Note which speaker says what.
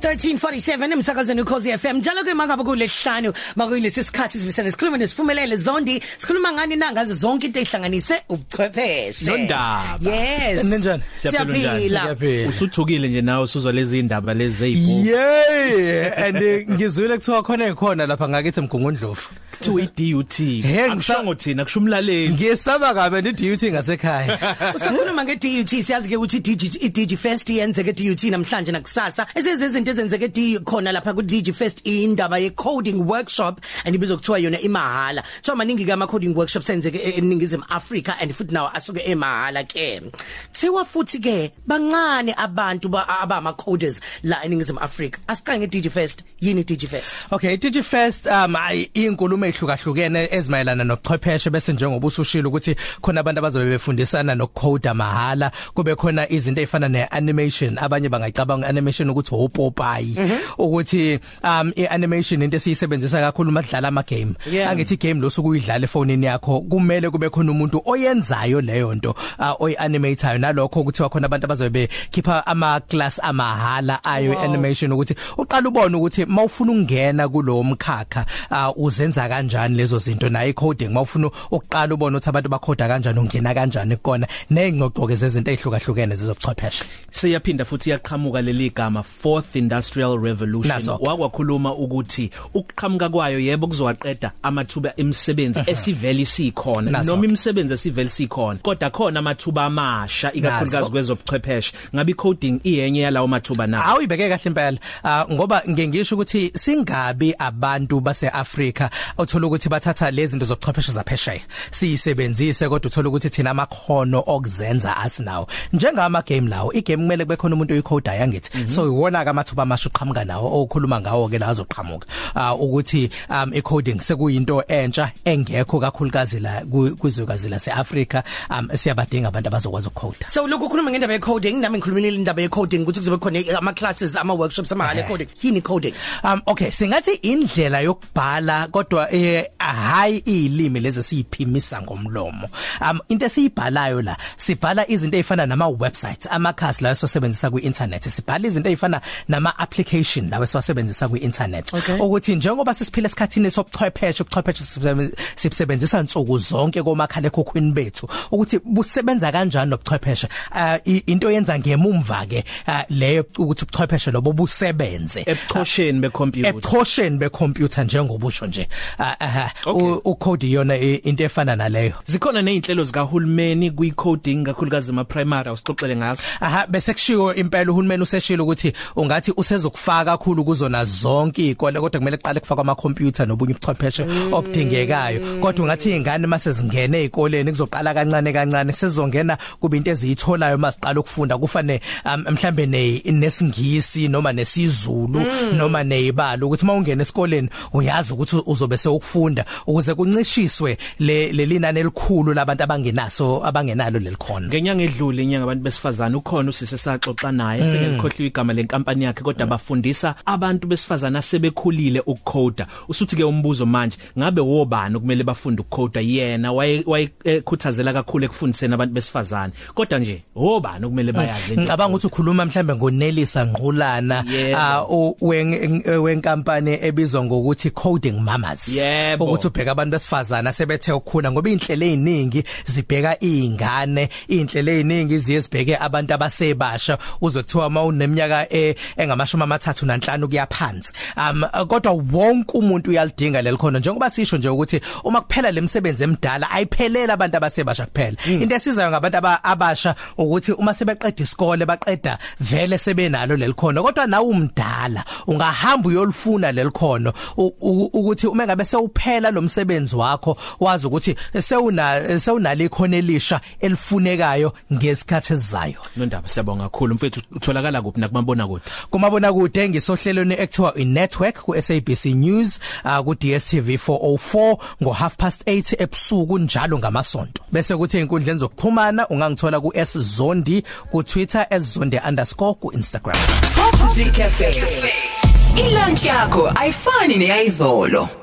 Speaker 1: 1347 emsakazweni ukhosi FM njalo ke mangabe kulehlanu makuyilesi sikhathi sivisene sikhuluma nesiphumelele zondi sikhuluma ngani na ngazo zonke into ehlanganise ubuchwepheshe.
Speaker 2: Nondaba.
Speaker 1: yes.
Speaker 3: Ninjani?
Speaker 1: siyaphila
Speaker 2: usuthukile nje nawe usuzwa lezi indaba lezi ezibhuku
Speaker 3: Yeah and eh, ngizwile kuthiwa khona ekhona lapha ngakithi mgungundlovu
Speaker 2: kuthiwa iDUT akushango thina kusho umlaleli.
Speaker 3: Ngiyesaba kabe ndi duty ngasekhaya.
Speaker 1: Usakhuluma nge-DUT siyazi ke ukuthi i-DG i-DG Fest yenzeke e-DUT namhlanje nakusasa. Ezizinto ezenzeke D khona lapha ku-DG Fest indaba ye-coding workshop and ibizwa kuthiwa yona imahala. So maningi ke ama-coding workshops enzeke e- eningizimu Africa and futhi nawo asuke emahala ke. Thiwa futhi ke bancane abantu ba- abama coders la eningizimu Africa asiqale nge-DG Fest yini i-DG Fest
Speaker 3: Okay DG Fest um ay- inkulumo ehlukahlukene ezimayelana nochwepheshe bese njengoba usushilo ukuthi khona abantu abazobe befundisana nokcoder mahala kube khona izinto ezifana neanimation. Abanye bangayicabanga animation ukuthi opopayi ukuthi um ianimation into esiyisebenzisa kakhulu madlala ama game
Speaker 1: Yeah.
Speaker 3: angithi game losuku uyidlala efonini yakho kumele kube khona umuntu oyenzayo leyo nto uh, oyianimateayo nalokho kuthiwa khona abantu abazobe bekhipha ama class amahala ayo
Speaker 1: Wow.
Speaker 3: animation ukuthi uqala ubone ukuthi mawufuna ukungena kulowo mkhakha uh, uzenza kanjani lezo zinto. Naye coding mawufuna ukuqala ubone ukuthi abantu bakhoda kanjani ungena kanjani kona. Nezingxoxo ke zezinto ezihlukahlukene zezobuchwepheshe
Speaker 2: siyaphinda futhi yaqhamuka leli gama fourth industrial revolution.
Speaker 3: Nazo.
Speaker 2: wakwakhuluma ukuthi ukuqhamuka kwayo yebo kuzowaqeda amathuba emisebenzi esivele sikhona.
Speaker 3: Nazo.
Speaker 2: noma imisebenzi esivele sikhona. Kodwa khona amathuba amasha ikakhulukazi
Speaker 3: Nazo.
Speaker 2: kwezobuchwepheshe. Ngabe coding iyenye yalawo mathuba na?
Speaker 3: Awuyibeke kahle impela. Uh, ngoba ngengisho ukuthi singabi abantu baseAfrika othola ukuthi bathatha lezi zinto zobuchwepheshe zaphesheya. Siyisebenzise kodwa uthola ukuthi thina amakhono okuzenza asinawo njengama game lawo igame kumele kube khona umuntu oyicoder yangithi. Mm -hmm. so iwona ke amathuba amasha uqhamuka nawo okhuluma ngawo ke la azoqhamuka uh, ukuthi um icoding sekuyinto entsha engekho kakhulukazi la ku- kwizwekazi laseAfrika um siyabadinga abantu abazokwazi ukucoder
Speaker 1: So lokho ukhuluma ngendaba ye coding nami ngikhulumile indaba ye coding ukuthi kuzobe khona ama classes ama workshops amahala
Speaker 3: Eh.
Speaker 1: coding yini coding
Speaker 3: Um okay singathi indlela yokubhala kodwa eh hayi ilimi lezi siyiphimisa ngomlomo. Um into esiyibhalayo la sibhala izinto ezifana nama websites amakhasi la esosebenzisa ku internet sibhala izinto ezifana nama application la esosebenzisa ku internet
Speaker 1: Okay.
Speaker 3: ukuthi njengoba sisiphila esikhathini sobuchwepheshe ubuchwepheshe sibusebe- sibusebenzisa insuku zonke komakhala ekhokhwini bethu ukuthi busebenza kanjani nobuchwepheshe. Uh, i- into yenza ngemumva ke uh, leyo ukuthi ubuchwepheshe lobo busebenze.
Speaker 2: Ebuchosheni becomputer
Speaker 3: ebuchosheni becomputer njengobusho nje. Ah, aha
Speaker 2: Okay.
Speaker 3: U- ucode yona i- into efana naleyo.
Speaker 2: Zikhona nezinhlelo zikahulumeni kwi-coding kakhulukazi ama primary usixoxele ngazo.
Speaker 3: Aha bese kushiwo impela uhulumeni useshilo ukuthi ungathi usezokufaka kakhulu kuzona zonke izikole kodwa kumele kuqale kufakwa ama computer nobunye ubuchwepheshe obudingekayo. Kodwa ungathi izingane mase zingene ezikoleni kuzoqala kancane kancane sezongena kuba into eziyitholayo masiqala ukufunda kufane um, mhlambe ne nesingisi noma nesizulu noma nezibalo ukuthi mawungena esikoleni uyazi ukuthi uzobe sewukufunda. Ukuze kuncishiswe le lelinani elikhulu labantu abangenaso abangenalo lelikhona
Speaker 2: ngenyanga edlule inyanga abantu besifazana ukhona usise saxoxa naye
Speaker 3: Mm.
Speaker 2: sengelikhohliwe igama lenkampani yakhe. Kodwa bafundisa abantu besifazana sebekhulile ukucoda usuthi ke umbuzo manje ngabe wobani okumele bafunde ukucoda yena waye wayekhuthazela kakhulu ekufundiseni abantu besifazana kodwa nje wobani okumele bayazi lento?
Speaker 3: ngicabanga ukuthi ukhuluma mhlambe ngoNelisa Ngqulana
Speaker 2: Yebo.
Speaker 3: ah, o- wen- wenkampani ebizwa ngokuthi Coding Mamas
Speaker 2: Yebo.
Speaker 3: ukuthi ubheka abantu besifazana sebethe ukukhula ngoba inhlelo eziningi zibheka izingane inhlelo eziningi ziye zibheke abantu abasebasha uzwe kuthiwa mawuneminyaka eh, engamashumi amathathu nanhlanu kuya phansi. Um kodwa wonke umuntu uyalidinga lelikhono njengoba sisho nje ukuthi uma kuphela lemsebenzi emidala ayiphelele abantu abasebasha kuphela. Into esizayo ngabantu aba- abasha ukuthi uma sebeqeda isikole baqeda vele sebenalo lelikhono kodwa nawe umdala ungahamba uyolufuna lelikhono u- u- ukuthi uma ngabe sewuphela lo msebenzi wakho wazi ukuthi sewuna sewunalo ikhono elisha elifunekayo ngesikhathi esizayo.
Speaker 2: Nondaba siyabonga kakhulu. Mfethu utholakala kuphi nakumabona kude
Speaker 3: kumabona kude ngisohlelweni ekuthiwa iNetwork ku SABC News uh, ku DStv 404 ngo half past 8 ebusuku njalo ngamasonto bese kuthi inkundleni zokuxhumana ungangithola ku S Zondi ku Twitter @zonde_ ku Instagram
Speaker 4: Positive Cafe. Ilunch yakho ayifani neyizolo.